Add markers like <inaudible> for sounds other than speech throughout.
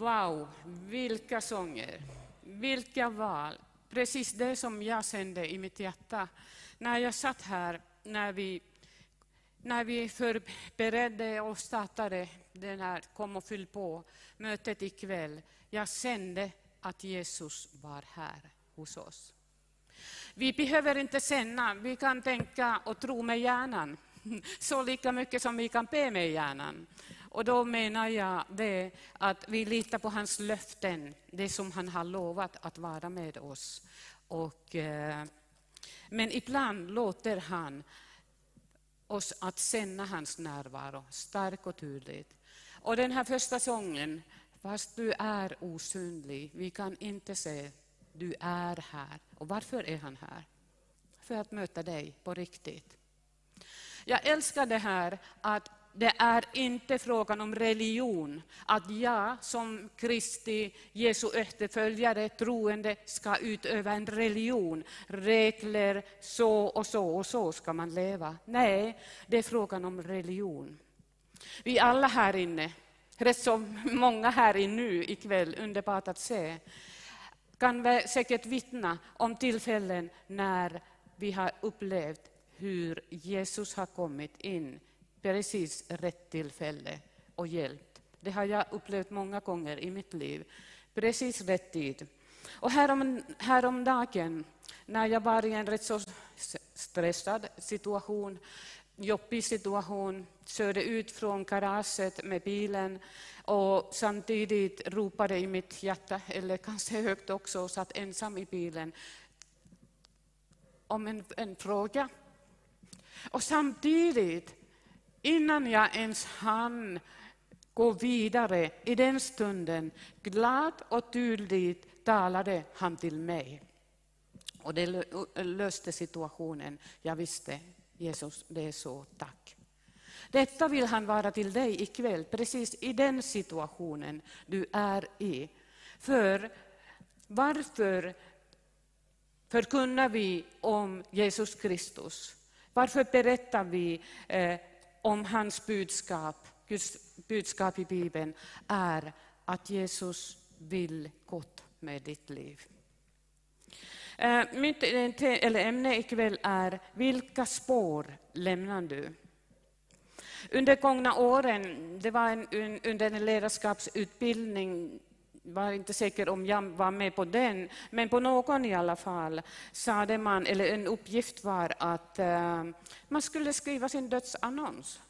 Wow, vilka sånger, vilka val. Precis det som jag kände i mitt hjärta när jag satt här, när vi, när vi förberedde och startade den här Kom och fyll på mötet ikväll. Jag kände att Jesus var här hos oss. Vi behöver inte känna, vi kan tänka och tro med hjärnan. <laughs> Så lika mycket som vi kan be med hjärnan. Och då menar jag det att vi litar på hans löften, det som han har lovat att vara med oss. Och, eh, men ibland låter han oss att känna hans närvaro starkt och tydligt. Och den här första sången, fast du är osynlig, vi kan inte se, du är här. Och varför är han här? För att möta dig på riktigt. Jag älskar det här att det är inte frågan om religion, att jag som Kristi, Jesu efterföljare, troende, ska utöva en religion. Regler, så och så och så ska man leva. Nej, det är frågan om religion. Vi alla här inne, rätt så många här inne nu ikväll, underbart att se, kan säkert vittna om tillfällen när vi har upplevt hur Jesus har kommit in precis rätt tillfälle och hjälp. Det har jag upplevt många gånger i mitt liv. Precis rätt tid. Och härom, häromdagen, när jag var i en rätt så stressad situation, jobbig situation, körde ut från garaget med bilen och samtidigt ropade i mitt hjärta, eller kanske högt också, och satt ensam i bilen, om en, en fråga. Och samtidigt Innan jag ens hann gå vidare, i den stunden, glad och tydligt talade han till mig. Och det löste situationen. Jag visste, Jesus, det är så, tack. Detta vill han vara till dig ikväll, precis i den situationen du är i. För varför förkunnar vi om Jesus Kristus? Varför berättar vi eh, om hans budskap, Guds budskap i Bibeln, är att Jesus vill gott med ditt liv. Eh, mitt eh, eller ämne ikväll är Vilka spår lämnar du? Under gångna åren, det var en, under en ledarskapsutbildning var inte säker om jag var med på den, men på någon i alla fall sade man, eller en uppgift var att eh, man skulle skriva sin dödsannons.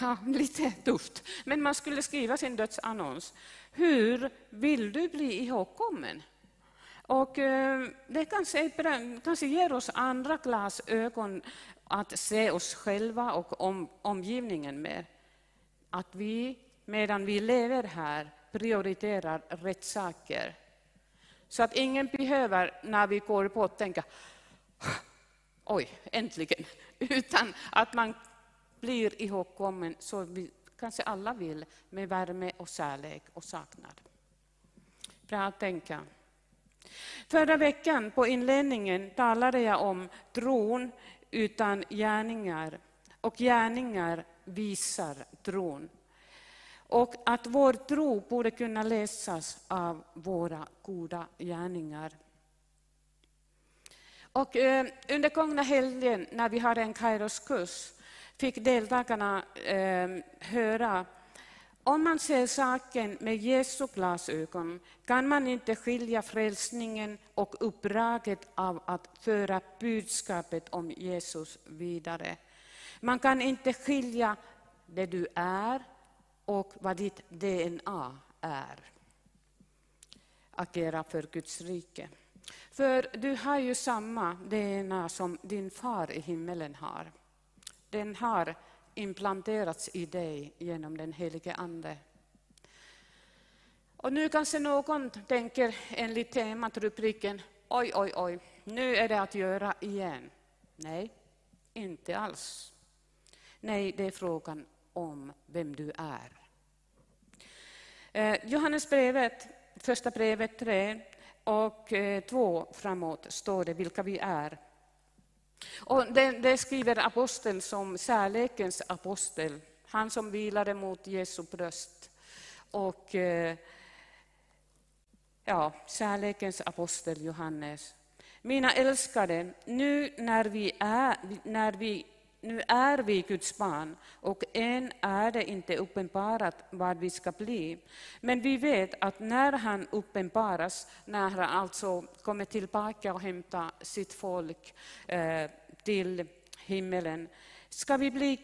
Ja, lite tufft, men man skulle skriva sin dödsannons. Hur vill du bli ihågkommen? Och eh, det kanske, kanske ger oss andra glasögon att se oss själva och om, omgivningen mer. Att vi, medan vi lever här, prioriterar rätt saker. Så att ingen behöver, när vi går på, tänka oj, äntligen. Utan att man blir ihågkommen, så vi kanske alla vill, med värme och kärlek och saknad. Bra att tänka. Förra veckan på inledningen talade jag om tron utan gärningar. Och gärningar visar tron och att vår tro borde kunna läsas av våra goda gärningar. Och, eh, under gångna helgen, när vi hade en Kairos-kurs, fick deltagarna eh, höra om man ser saken med Jesu glasögon kan man inte skilja frälsningen och uppdraget av att föra budskapet om Jesus vidare. Man kan inte skilja det du är och vad ditt DNA är. Agera för Guds rike. För du har ju samma DNA som din far i himmelen har. Den har implanterats i dig genom den helige Ande. Och nu kanske någon tänker enligt temat, rubriken, oj, oj, oj, nu är det att göra igen. Nej, inte alls. Nej, det är frågan om vem du är. Eh, Johannesbrevet, första brevet 3 och eh, 2 framåt står det vilka vi är. Och det, det skriver aposteln som kärlekens apostel, han som vilade mot Jesu bröst och eh, ja, kärlekens apostel Johannes. Mina älskade, nu när vi är, när vi, nu är vi Guds barn och än är det inte uppenbarat vad vi ska bli. Men vi vet att när han uppenbaras, när han alltså kommer tillbaka och hämtar sitt folk eh, till himmelen, ska vi bli,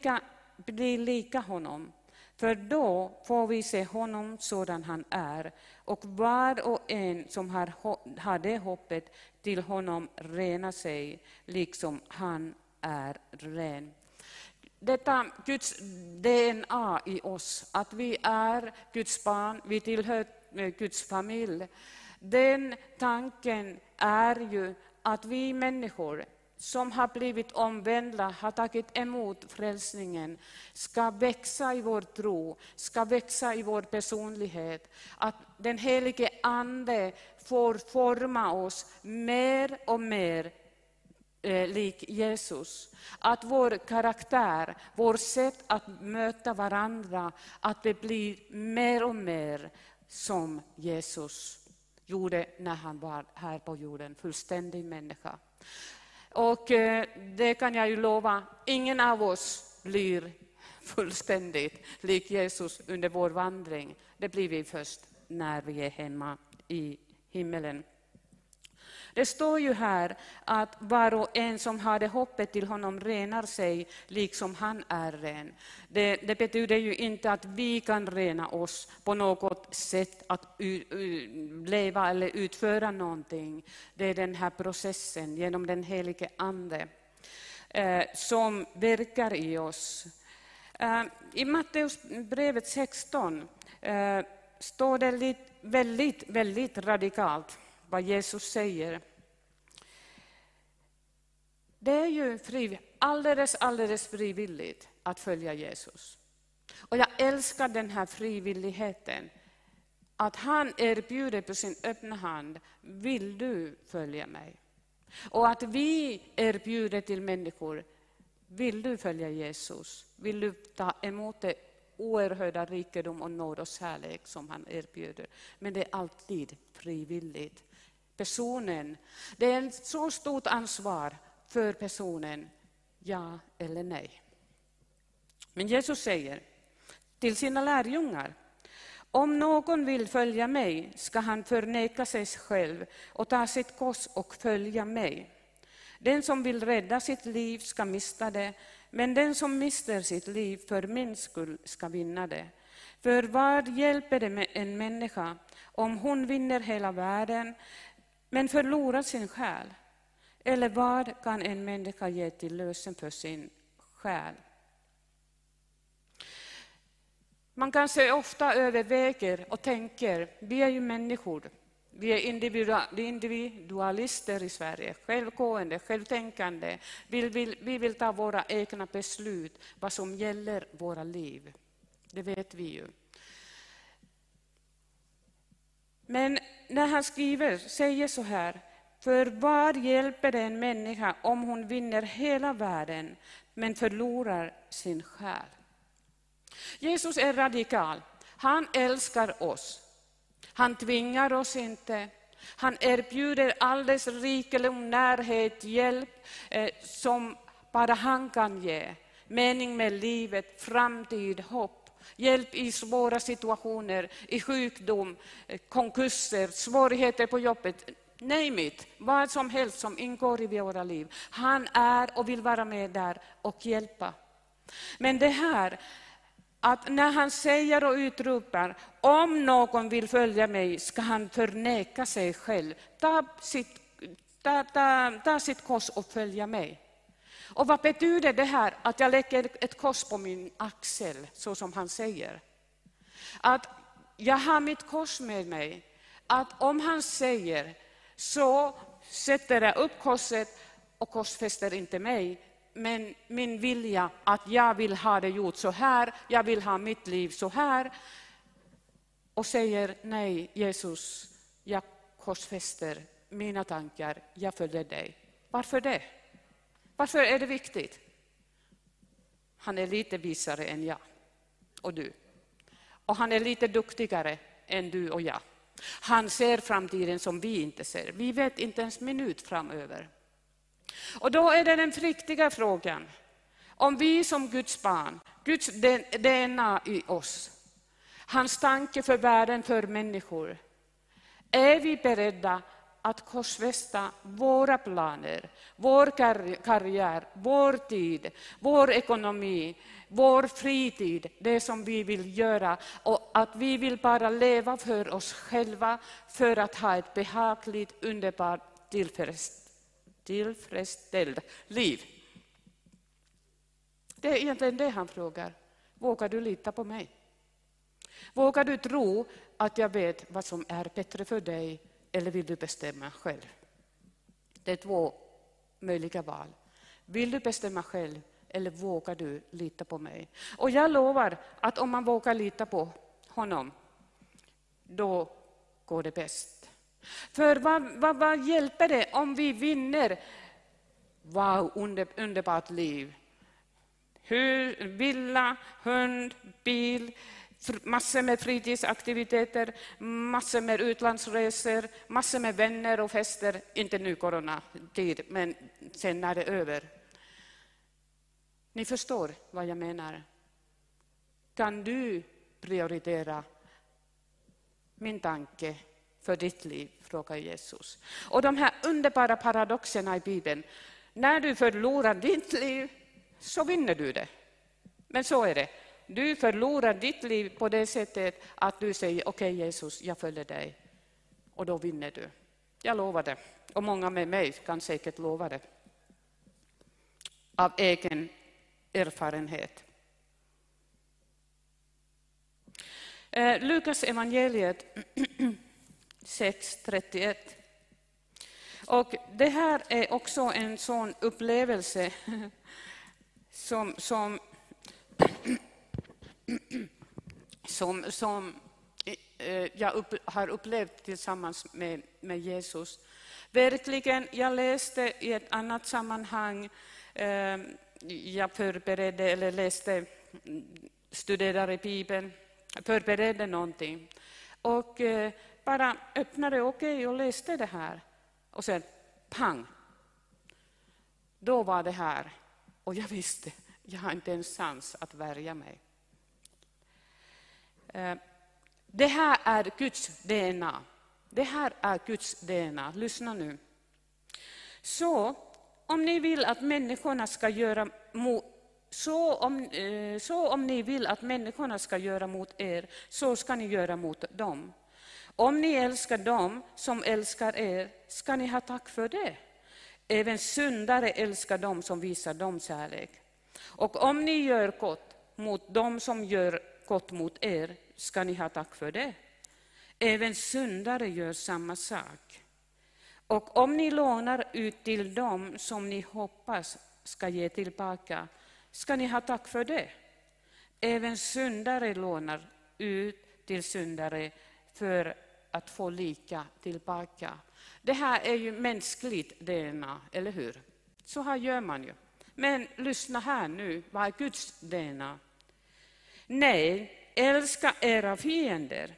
bli lika honom. För då får vi se honom sådan han är, och var och en som har, har det hoppet till honom rena sig, liksom han är ren. Detta Guds DNA i oss, att vi är Guds barn, vi tillhör eh, Guds familj, den tanken är ju att vi människor som har blivit omvända, har tagit emot frälsningen, ska växa i vår tro, ska växa i vår personlighet. Att den helige Ande får forma oss mer och mer eh, lik Jesus. Att vår karaktär, vårt sätt att möta varandra, att det blir mer och mer som Jesus gjorde när han var här på jorden, fullständig människa. Och eh, det kan jag ju lova, ingen av oss blir fullständigt lik Jesus under vår vandring. Det blir vi först när vi är hemma i himmelen. Det står ju här att var och en som hade hoppet till honom renar sig liksom han är ren. Det, det betyder ju inte att vi kan rena oss på något sätt att leva eller utföra någonting. Det är den här processen genom den helige Ande eh, som verkar i oss. Eh, I Matteus brevet 16 eh, står det väldigt, väldigt radikalt vad Jesus säger. Det är ju alldeles, alldeles frivilligt att följa Jesus. Och jag älskar den här frivilligheten. Att han erbjuder på sin öppna hand, vill du följa mig? Och att vi erbjuder till människor, vill du följa Jesus? Vill du ta emot det oerhörda rikedom och nåd och kärlek som han erbjuder? Men det är alltid frivilligt personen. Det är ett så stort ansvar för personen, ja eller nej. Men Jesus säger till sina lärjungar, om någon vill följa mig ska han förneka sig själv och ta sitt kors och följa mig. Den som vill rädda sitt liv ska mista det, men den som mister sitt liv för min skull ska vinna det. För vad hjälper det en människa om hon vinner hela världen men förlora sin själ? Eller vad kan en människa ge till lösen för sin själ? Man kanske ofta överväger och tänker, vi är ju människor, vi är individualister i Sverige, självgående, självtänkande. Vi vill, vi vill ta våra egna beslut, vad som gäller våra liv. Det vet vi ju. Men när han skriver, säger så här, för vad hjälper det en människa om hon vinner hela världen men förlorar sin själ? Jesus är radikal. Han älskar oss. Han tvingar oss inte. Han erbjuder alldeles rikedom, närhet, hjälp eh, som bara han kan ge. Mening med livet, framtid, hopp. Hjälp i svåra situationer, i sjukdom, eh, konkurser, svårigheter på jobbet. Name it, vad som helst som ingår i våra liv. Han är och vill vara med där och hjälpa. Men det här, att när han säger och utropar, om någon vill följa mig ska han förneka sig själv, ta sitt, ta, ta, ta sitt kors och följa mig. Och vad betyder det här att jag lägger ett kors på min axel, så som han säger? Att jag har mitt kors med mig. Att om han säger så sätter jag upp korset och korsfäster inte mig, men min vilja att jag vill ha det gjort så här, jag vill ha mitt liv så här. Och säger nej, Jesus, jag korsfäster mina tankar, jag följer dig. Varför det? Varför är det viktigt? Han är lite visare än jag och du. Och han är lite duktigare än du och jag. Han ser framtiden som vi inte ser. Vi vet inte ens minut framöver. Och då är det den riktiga frågan. Om vi som Guds barn, Guds DNA i oss, hans tanke för världen, för människor, är vi beredda att korsfästa våra planer, vår karriär, vår tid, vår ekonomi, vår fritid, det som vi vill göra och att vi vill bara leva för oss själva för att ha ett behagligt, underbart, tillfredsställt liv. Det är egentligen det han frågar. Vågar du lita på mig? Vågar du tro att jag vet vad som är bättre för dig eller vill du bestämma själv? Det är två möjliga val. Vill du bestämma själv eller vågar du lita på mig? Och jag lovar att om man vågar lita på honom, då går det bäst. För vad, vad, vad hjälper det om vi vinner? Wow, under, underbart liv. Hur, villa, hund, bil, massor med fritidsaktiviteter, massor med utlandsresor, massor med vänner och fester. Inte nu coronatid, men sen när det är över. Ni förstår vad jag menar. Kan du prioritera min tanke för ditt liv? frågar Jesus. Och de här underbara paradoxerna i Bibeln. När du förlorar ditt liv så vinner du det. Men så är det. Du förlorar ditt liv på det sättet att du säger okej okay, Jesus, jag följer dig. Och då vinner du. Jag lovar det. Och många med mig kan säkert lova det. Av egen erfarenhet. Eh, Lukas evangeliet <clears throat> 6.31. Och det här är också en sån upplevelse <laughs> som, som som, som eh, eh, jag upp, har upplevt tillsammans med, med Jesus. Verkligen, jag läste i ett annat sammanhang, eh, jag förberedde eller läste, studerade Bibeln, förberedde någonting. Och eh, bara öppnade okej okay, och läste det här. Och sen pang! Då var det här. Och jag visste, jag har inte en chans att värja mig. Eh, det här är Guds DNA. Det här är Guds DNA. Lyssna nu. Så om ni vill att människorna ska göra så om, eh, så om ni vill att människorna ska göra mot er, så ska ni göra mot dem. Om ni älskar dem som älskar er, ska ni ha tack för det. Även syndare älskar dem som visar dem kärlek. Och om ni gör gott mot dem som gör gott mot er, ska ni ha tack för det. Även syndare gör samma sak. Och om ni lånar ut till dem som ni hoppas ska ge tillbaka, ska ni ha tack för det. Även syndare lånar ut till syndare för att få lika tillbaka. Det här är ju mänskligt DNA, eller hur? Så här gör man ju. Men lyssna här nu, vad är Guds DNA? Nej, älska era fiender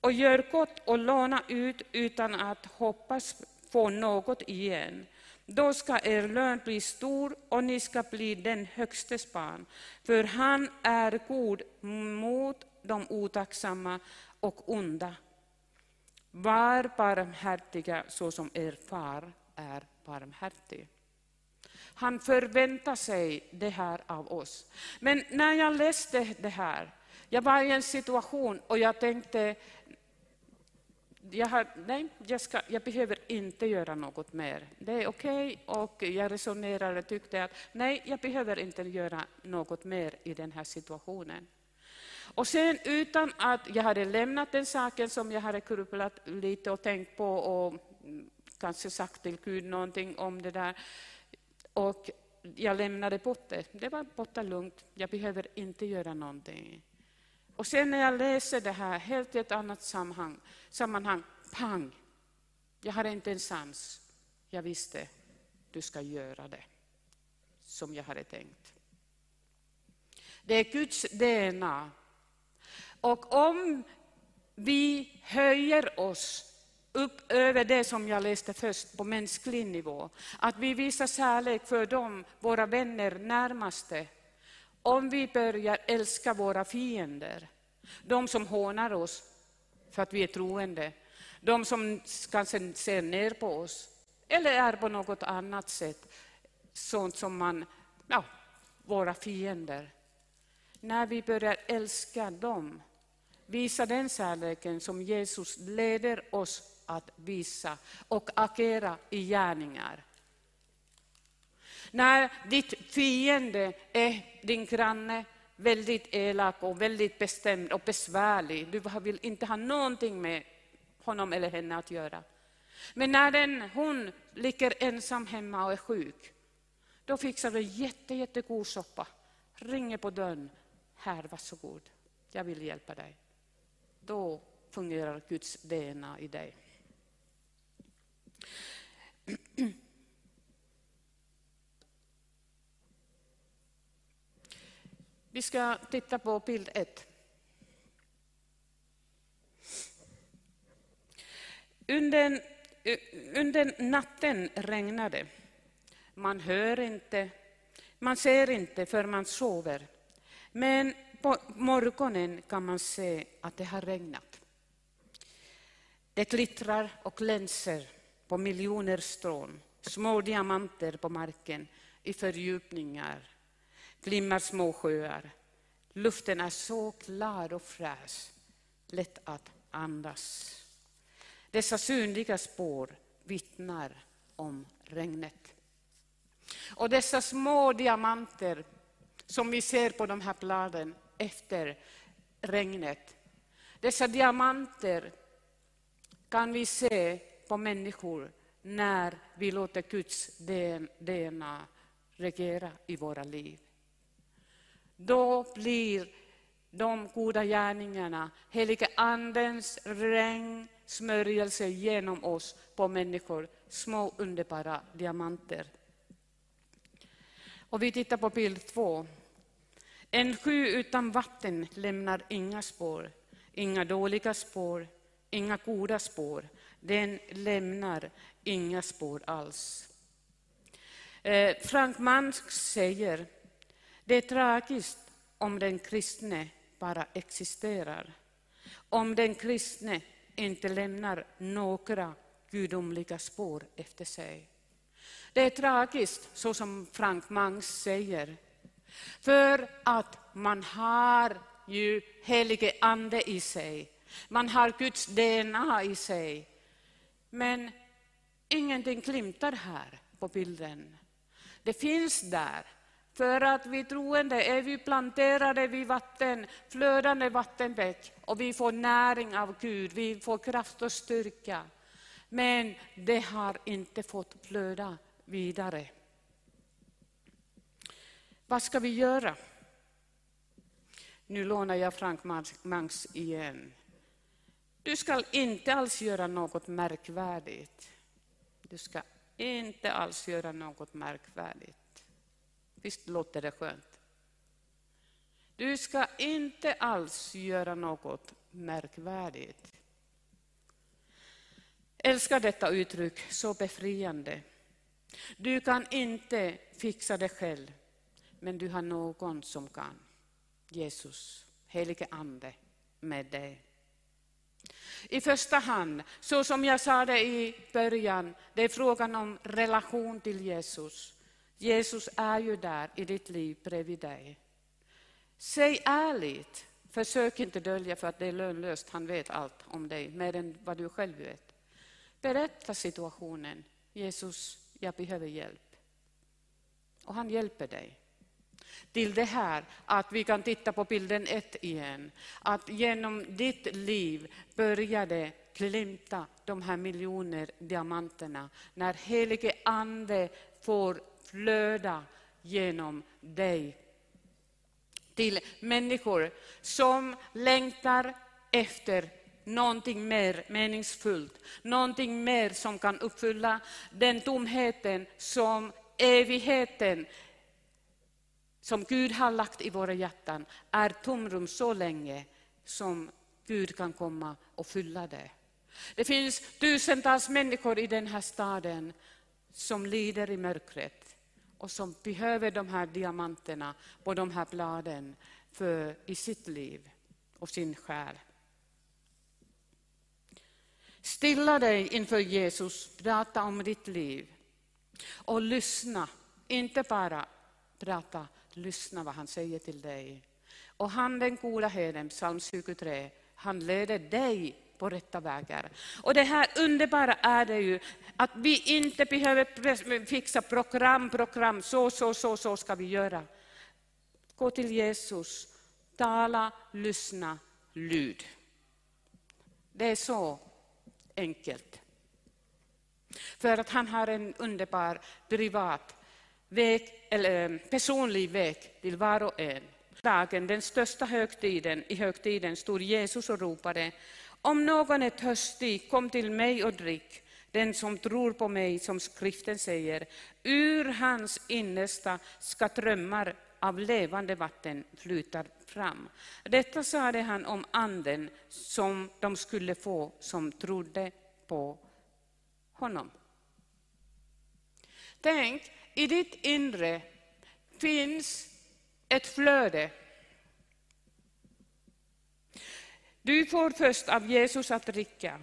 och gör gott och låna ut utan att hoppas få något igen. Då ska er lön bli stor och ni ska bli den högstes barn, för han är god mot de otacksamma och onda. Var barmhärtiga så som er far är barmhärtig. Han förväntar sig det här av oss. Men när jag läste det här, jag var i en situation och jag tänkte, jag har, nej, jag, ska, jag behöver inte göra något mer. Det är okej. Okay. Och jag resonerade och tyckte att nej, jag behöver inte göra något mer i den här situationen. Och sen utan att jag hade lämnat den saken som jag hade krubblat lite och tänkt på och kanske sagt till Gud någonting om det där, och jag lämnade bort det. Det var borta lugnt. Jag behöver inte göra någonting. Och sen när jag läser det här, helt i ett annat sammanhang, sammanhang pang! Jag hade inte en chans. Jag visste, du ska göra det som jag hade tänkt. Det är Guds DNA. Och om vi höjer oss upp över det som jag läste först på mänsklig nivå, att vi visar kärlek för dem, våra vänner, närmaste, om vi börjar älska våra fiender, de som hånar oss för att vi är troende, de som kanske ser ner på oss. Eller är på något annat sätt sånt som man, ja, våra fiender. När vi börjar älska dem, visa den kärleken som Jesus leder oss att visa och agera i gärningar. När ditt fiende är din granne, väldigt elak och väldigt bestämd och besvärlig, du vill inte ha någonting med honom eller henne att göra. Men när den, hon ligger ensam hemma och är sjuk, då fixar du jätte, jättegod soppa, ringer på dörren, här, varsågod, jag vill hjälpa dig. Då fungerar Guds DNA i dig. <clears throat> Vi ska titta på bild 1. Under, under natten regnade. Man hör inte, man ser inte för man sover. Men på morgonen kan man se att det har regnat. Det glittrar och glänser på miljoner strån, små diamanter på marken i fördjupningar, glimmar små sjöar. Luften är så klar och fräsch, lätt att andas. Dessa synliga spår vittnar om regnet. Och dessa små diamanter som vi ser på de här bladen efter regnet, dessa diamanter kan vi se på människor när vi låter Guds DNA regera i våra liv. Då blir de goda gärningarna, helige Andens regn, smörjelse genom oss på människor, små underbara diamanter. Och vi tittar på bild två. En sjö utan vatten lämnar inga spår, inga dåliga spår, inga goda spår. Den lämnar inga spår alls. Eh, Frank Mansk säger, det är tragiskt om den kristne bara existerar. Om den kristne inte lämnar några gudomliga spår efter sig. Det är tragiskt, så som Frank Mangs säger, för att man har ju helige Ande i sig. Man har Guds DNA i sig. Men ingenting glimtar här på bilden. Det finns där, för att vi troende är vi planterade vid vatten, flödande vattenbäck och vi får näring av Gud, vi får kraft och styrka. Men det har inte fått flöda vidare. Vad ska vi göra? Nu lånar jag Frank Mangs igen. Du ska inte alls göra något märkvärdigt. Du ska inte alls göra något märkvärdigt. Visst låter det skönt? Du ska inte alls göra något märkvärdigt. Älskar detta uttryck, så befriande. Du kan inte fixa det själv, men du har någon som kan. Jesus, helige Ande, med dig. I första hand, så som jag sa det i början, det är frågan om relation till Jesus. Jesus är ju där i ditt liv bredvid dig. Säg ärligt, försök inte dölja för att det är lönlöst, han vet allt om dig, mer än vad du själv vet. Berätta situationen. Jesus, jag behöver hjälp. Och han hjälper dig. Till det här att vi kan titta på bilden ett igen. Att genom ditt liv började glimta de här miljoner diamanterna när helige Ande får flöda genom dig till människor som längtar efter någonting mer meningsfullt, någonting mer som kan uppfylla den tomheten som evigheten som Gud har lagt i våra hjärtan är tomrum så länge som Gud kan komma och fylla det. Det finns tusentals människor i den här staden som lider i mörkret och som behöver de här diamanterna på de här bladen för, i sitt liv och sin själ. Stilla dig inför Jesus, prata om ditt liv och lyssna. Inte bara prata, lyssna vad han säger till dig. Och han den goda herden, psalm 23, han leder dig på rätta vägar. Och det här underbara är det ju att vi inte behöver fixa program, program, så, så, så, så ska vi göra. Gå till Jesus, tala, lyssna, lyd. Det är så enkelt. För att han har en underbar privat väg, eller eh, personlig väg till var och en. Dagen, den största högtiden, i högtiden stod Jesus och ropade om någon är törstig, kom till mig och drick. Den som tror på mig, som skriften säger, ur hans innersta ska drömmar av levande vatten flyta fram. Detta sade han om anden som de skulle få som trodde på honom. Tänk, i ditt inre finns ett flöde. Du får först av Jesus att dricka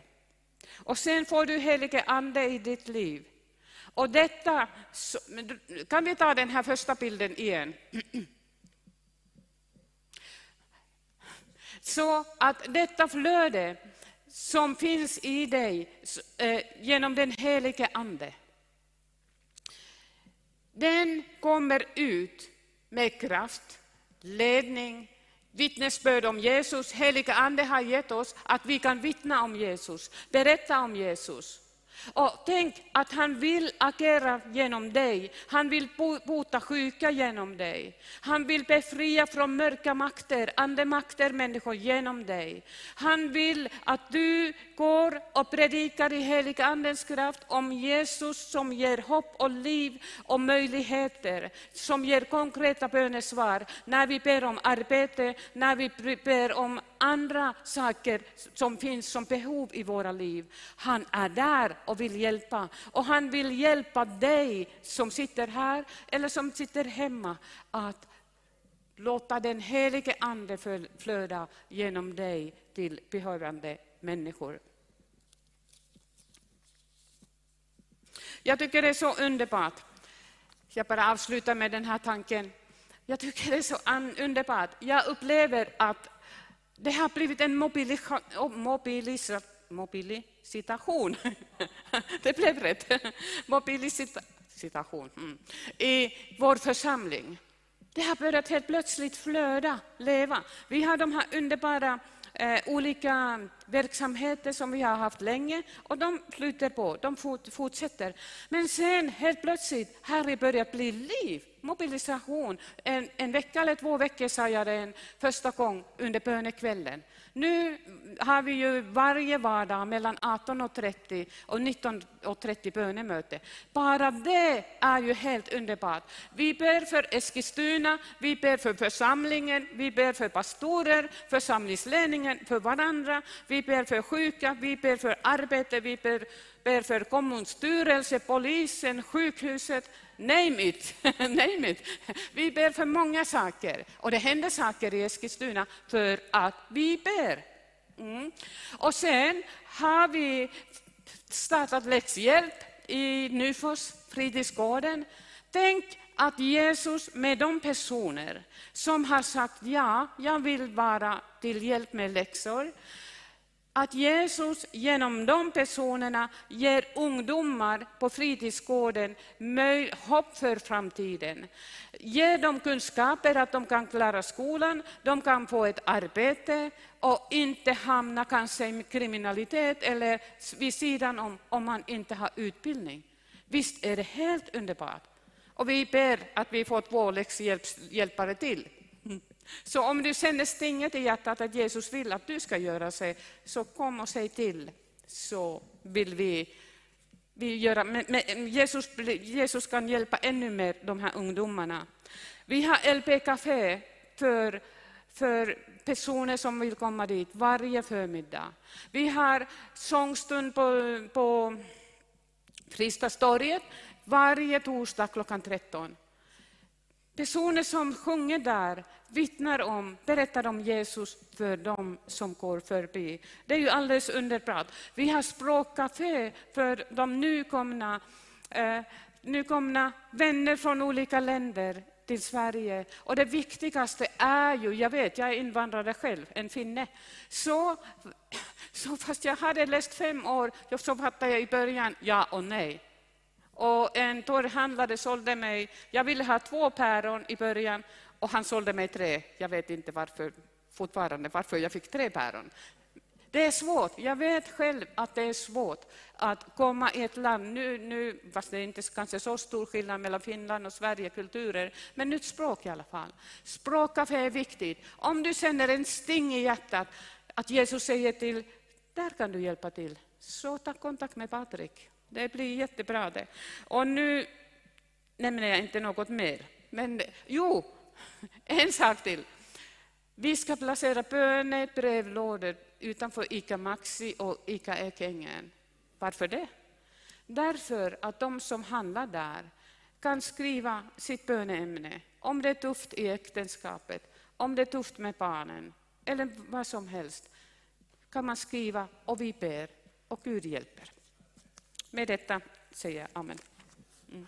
och sen får du helige Ande i ditt liv. Och detta, kan vi ta den här första bilden igen? <clears throat> Så att detta flöde som finns i dig eh, genom den helige Ande, den kommer ut med kraft, ledning, vittnesbörd om Jesus. Heliga Ande har gett oss att vi kan vittna om Jesus, berätta om Jesus. Och tänk att han vill agera genom dig. Han vill bota sjuka genom dig. Han vill befria från mörka makter, andemakter, människor genom dig. Han vill att du går och predikar i helig andens kraft om Jesus som ger hopp och liv och möjligheter, som ger konkreta bönesvar när vi ber om arbete, när vi ber om andra saker som finns som behov i våra liv. Han är där och vill hjälpa. Och han vill hjälpa dig som sitter här eller som sitter hemma att låta den helige Ande flöda genom dig till behövande människor. Jag tycker det är så underbart. Jag bara avslutar med den här tanken. Jag tycker det är så underbart. Jag upplever att det har blivit en oh, mobilisation. <laughs> Det blev rätt. Mobilisation mm. i vår församling. Det har börjat helt plötsligt flöda, leva. Vi har de här underbara eh, olika verksamheter som vi har haft länge och de flyter på, de fortsätter. Men sen helt plötsligt har det börjat bli liv, mobilisation. En, en vecka eller två veckor sa jag det en första gång under bönekvällen. Nu har vi ju varje vardag mellan 18.30 och 19.30 bönemöte. Bara det är ju helt underbart. Vi ber för Eskilstuna, vi ber för församlingen, vi ber för pastorer, församlingsledningen, för varandra. Vi ber för sjuka, vi ber för arbete, vi ber, ber för kommunstyrelse, polisen, sjukhuset, name it. <laughs> name it. Vi ber för många saker och det händer saker i Eskilstuna för att vi ber. Mm. Och sen har vi startat läxhjälp i Nyfors, fritidsgården. Tänk att Jesus med de personer som har sagt ja, jag vill vara till hjälp med läxor, att Jesus genom de personerna ger ungdomar på fritidsgården hopp för framtiden. Ger dem kunskaper att de kan klara skolan, de kan få ett arbete och inte hamna kanske i kriminalitet eller vid sidan om, om man inte har utbildning. Visst är det helt underbart. Och vi ber att vi får två läxhjälpare till. Så om du känner stinget i hjärtat att Jesus vill att du ska göra så, så kom och säg till, så vill vi, vi göra. Men, men Jesus, Jesus kan hjälpa ännu mer de här ungdomarna. Vi har LP Café för, för personer som vill komma dit varje förmiddag. Vi har sångstund på, på Fristadstorget varje torsdag klockan 13. Personer som sjunger där vittnar om, berättar om Jesus för dem som går förbi. Det är ju alldeles underbart. Vi har språkcafé för de nykomna, eh, nykomna vänner från olika länder till Sverige. Och det viktigaste är ju, jag vet, jag är invandrare själv, en finne. Så, så fast jag hade läst fem år, så fattade jag i början ja och nej. Och en torghandlare sålde mig, jag ville ha två päron i början och han sålde mig tre. Jag vet inte varför, fortfarande varför jag fick tre päron. Det är svårt. Jag vet själv att det är svårt att komma i ett land, nu, nu, fast det är inte kanske så stor skillnad mellan Finland och Sverige kulturer, men nytt språk i alla fall. Språkkafé är viktigt. Om du känner en sting i hjärtat, att Jesus säger till, där kan du hjälpa till, så ta kontakt med Patrik. Det blir jättebra det. Och nu nämner jag inte något mer. Men jo, <laughs> en sak till. Vi ska placera bönebrevlådor utanför ICA Maxi och ICA Ekängen. Varför det? Därför att de som handlar där kan skriva sitt böneämne, om det är tufft i äktenskapet, om det är tufft med barnen eller vad som helst, kan man skriva och vi ber och Gud hjälper. Med detta säger jag amen. Mm.